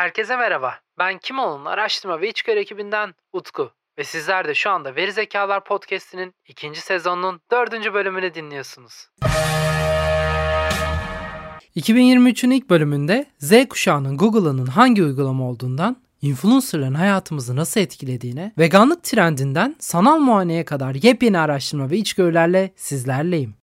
Herkese merhaba. Ben Kimoğlu'nun araştırma ve içgörü ekibinden Utku. Ve sizler de şu anda Veri Zekalar Podcast'inin ikinci sezonunun dördüncü bölümünü dinliyorsunuz. 2023'ün ilk bölümünde Z kuşağının Google'ının hangi uygulama olduğundan, influencerların hayatımızı nasıl etkilediğine, veganlık trendinden sanal muayeneye kadar yepyeni araştırma ve içgörülerle sizlerleyim.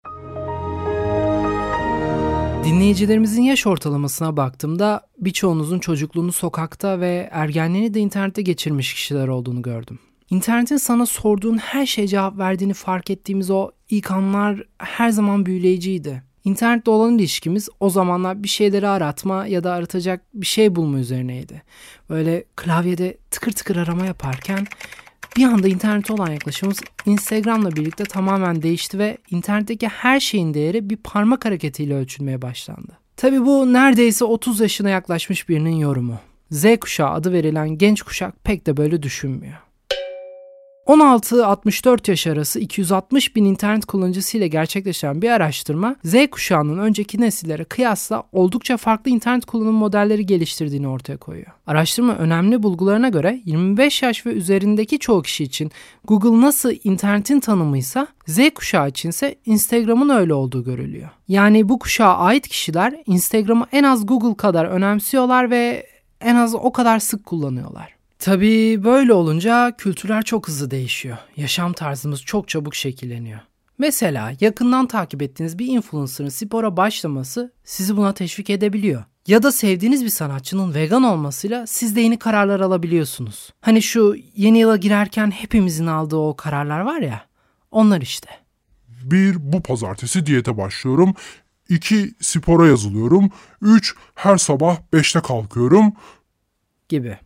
Dinleyicilerimizin yaş ortalamasına baktığımda birçoğunuzun çocukluğunu sokakta ve ergenliğini de internette geçirmiş kişiler olduğunu gördüm. İnternetin sana sorduğun her şeye cevap verdiğini fark ettiğimiz o ilk anlar her zaman büyüleyiciydi. İnternetle olan ilişkimiz o zamanlar bir şeyleri aratma ya da aratacak bir şey bulma üzerineydi. Böyle klavyede tıkır tıkır arama yaparken bir anda internete olan yaklaşımımız Instagram'la birlikte tamamen değişti ve internetteki her şeyin değeri bir parmak hareketiyle ölçülmeye başlandı. Tabi bu neredeyse 30 yaşına yaklaşmış birinin yorumu. Z kuşağı adı verilen genç kuşak pek de böyle düşünmüyor. 16-64 yaş arası 260 bin internet kullanıcısıyla gerçekleşen bir araştırma Z kuşağının önceki nesillere kıyasla oldukça farklı internet kullanım modelleri geliştirdiğini ortaya koyuyor. Araştırma önemli bulgularına göre 25 yaş ve üzerindeki çoğu kişi için Google nasıl internetin tanımıysa Z kuşağı içinse Instagram'ın öyle olduğu görülüyor. Yani bu kuşağa ait kişiler Instagram'ı en az Google kadar önemsiyorlar ve en az o kadar sık kullanıyorlar. Tabii böyle olunca kültürler çok hızlı değişiyor. Yaşam tarzımız çok çabuk şekilleniyor. Mesela yakından takip ettiğiniz bir influencer'ın spora başlaması sizi buna teşvik edebiliyor. Ya da sevdiğiniz bir sanatçının vegan olmasıyla siz de yeni kararlar alabiliyorsunuz. Hani şu yeni yıla girerken hepimizin aldığı o kararlar var ya, onlar işte. Bir, bu pazartesi diyete başlıyorum. İki, spora yazılıyorum. Üç, her sabah beşte kalkıyorum. Gibi.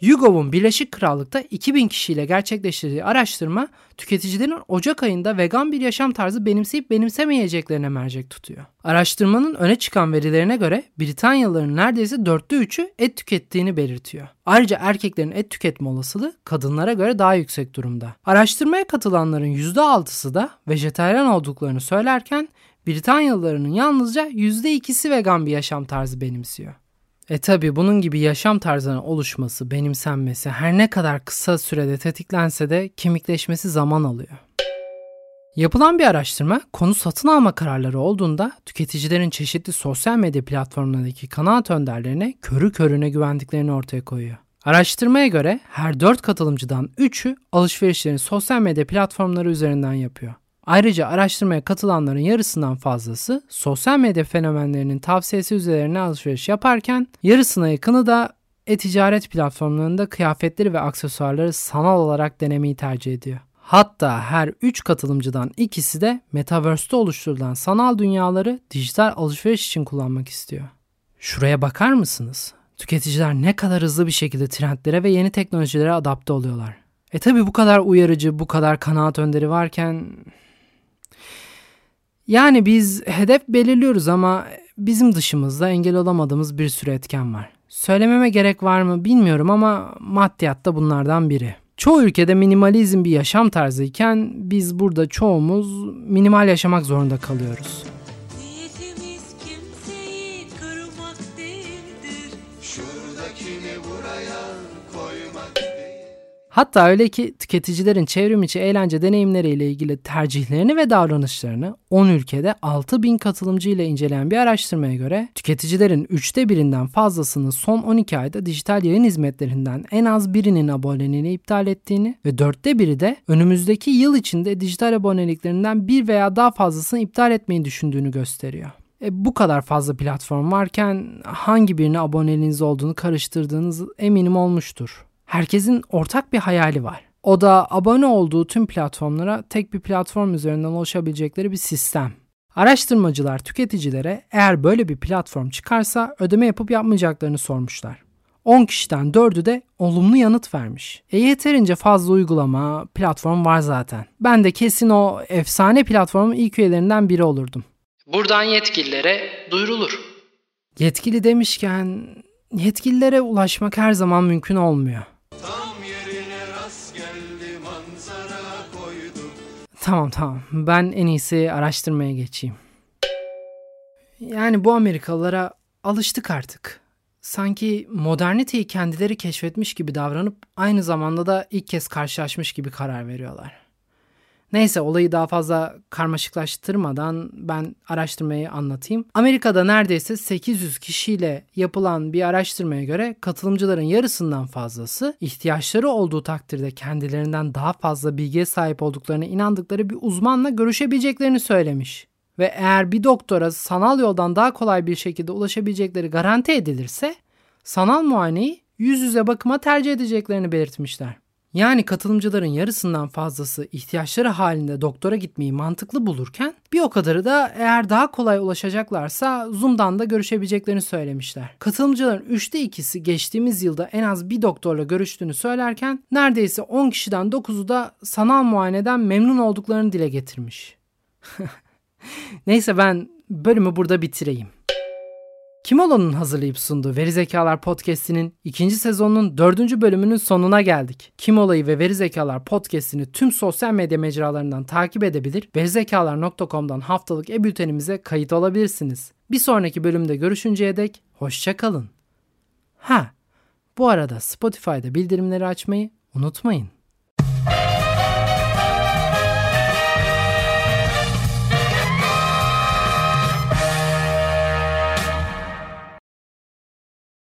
YouGov'un Birleşik Krallık'ta 2000 kişiyle gerçekleştirdiği araştırma tüketicilerin Ocak ayında vegan bir yaşam tarzı benimseyip benimsemeyeceklerine mercek tutuyor. Araştırmanın öne çıkan verilerine göre Britanyalıların neredeyse dörtte üçü et tükettiğini belirtiyor. Ayrıca erkeklerin et tüketme olasılığı kadınlara göre daha yüksek durumda. Araştırmaya katılanların %6'sı da vejetaryen olduklarını söylerken Britanyalıların yalnızca %2'si vegan bir yaşam tarzı benimsiyor. E tabi bunun gibi yaşam tarzının oluşması, benimsenmesi her ne kadar kısa sürede tetiklense de kemikleşmesi zaman alıyor. Yapılan bir araştırma konu satın alma kararları olduğunda tüketicilerin çeşitli sosyal medya platformlarındaki kanaat önderlerine körü körüne güvendiklerini ortaya koyuyor. Araştırmaya göre her 4 katılımcıdan 3'ü alışverişlerini sosyal medya platformları üzerinden yapıyor. Ayrıca araştırmaya katılanların yarısından fazlası sosyal medya fenomenlerinin tavsiyesi üzerine alışveriş yaparken yarısına yakını da e-ticaret platformlarında kıyafetleri ve aksesuarları sanal olarak denemeyi tercih ediyor. Hatta her 3 katılımcıdan ikisi de Metaverse'te oluşturulan sanal dünyaları dijital alışveriş için kullanmak istiyor. Şuraya bakar mısınız? Tüketiciler ne kadar hızlı bir şekilde trendlere ve yeni teknolojilere adapte oluyorlar. E tabi bu kadar uyarıcı, bu kadar kanaat önderi varken yani biz hedef belirliyoruz ama bizim dışımızda engel olamadığımız bir sürü etken var. Söylememe gerek var mı bilmiyorum ama maddiyat da bunlardan biri. Çoğu ülkede minimalizm bir yaşam tarzı iken biz burada çoğumuz minimal yaşamak zorunda kalıyoruz. Hatta öyle ki tüketicilerin çevrim içi eğlence deneyimleriyle ilgili tercihlerini ve davranışlarını 10 ülkede 6000 katılımcı ile inceleyen bir araştırmaya göre tüketicilerin üçte birinden fazlasının son 12 ayda dijital yayın hizmetlerinden en az birinin aboneliğini iptal ettiğini ve dörtte biri de önümüzdeki yıl içinde dijital aboneliklerinden bir veya daha fazlasını iptal etmeyi düşündüğünü gösteriyor. E, bu kadar fazla platform varken hangi birine aboneliğiniz olduğunu karıştırdığınız eminim olmuştur. Herkesin ortak bir hayali var. O da abone olduğu tüm platformlara tek bir platform üzerinden ulaşabilecekleri bir sistem. Araştırmacılar tüketicilere eğer böyle bir platform çıkarsa ödeme yapıp yapmayacaklarını sormuşlar. 10 kişiden 4'ü de olumlu yanıt vermiş. E yeterince fazla uygulama, platform var zaten. Ben de kesin o efsane platformun ilk üyelerinden biri olurdum. Buradan yetkililere duyurulur. Yetkili demişken yetkililere ulaşmak her zaman mümkün olmuyor. Tamam tamam. Ben en iyisi araştırmaya geçeyim. Yani bu Amerikalılara alıştık artık. sanki moderniteyi kendileri keşfetmiş gibi davranıp aynı zamanda da ilk kez karşılaşmış gibi karar veriyorlar. Neyse olayı daha fazla karmaşıklaştırmadan ben araştırmayı anlatayım. Amerika'da neredeyse 800 kişiyle yapılan bir araştırmaya göre katılımcıların yarısından fazlası ihtiyaçları olduğu takdirde kendilerinden daha fazla bilgiye sahip olduklarına inandıkları bir uzmanla görüşebileceklerini söylemiş. Ve eğer bir doktora sanal yoldan daha kolay bir şekilde ulaşabilecekleri garanti edilirse sanal muayeneyi yüz yüze bakıma tercih edeceklerini belirtmişler. Yani katılımcıların yarısından fazlası ihtiyaçları halinde doktora gitmeyi mantıklı bulurken bir o kadarı da eğer daha kolay ulaşacaklarsa Zoom'dan da görüşebileceklerini söylemişler. Katılımcıların üçte ikisi geçtiğimiz yılda en az bir doktorla görüştüğünü söylerken neredeyse 10 kişiden 9'u da sanal muayeneden memnun olduklarını dile getirmiş. Neyse ben bölümü burada bitireyim. Kimolo'nun hazırlayıp sunduğu Veri Zekalar Podcast'inin ikinci sezonunun dördüncü bölümünün sonuna geldik. Kimolo'yu ve Veri Zekalar Podcast'ini tüm sosyal medya mecralarından takip edebilir, verizekalar.com'dan haftalık e-bültenimize kayıt olabilirsiniz. Bir sonraki bölümde görüşünceye dek hoşçakalın. Ha, bu arada Spotify'da bildirimleri açmayı unutmayın.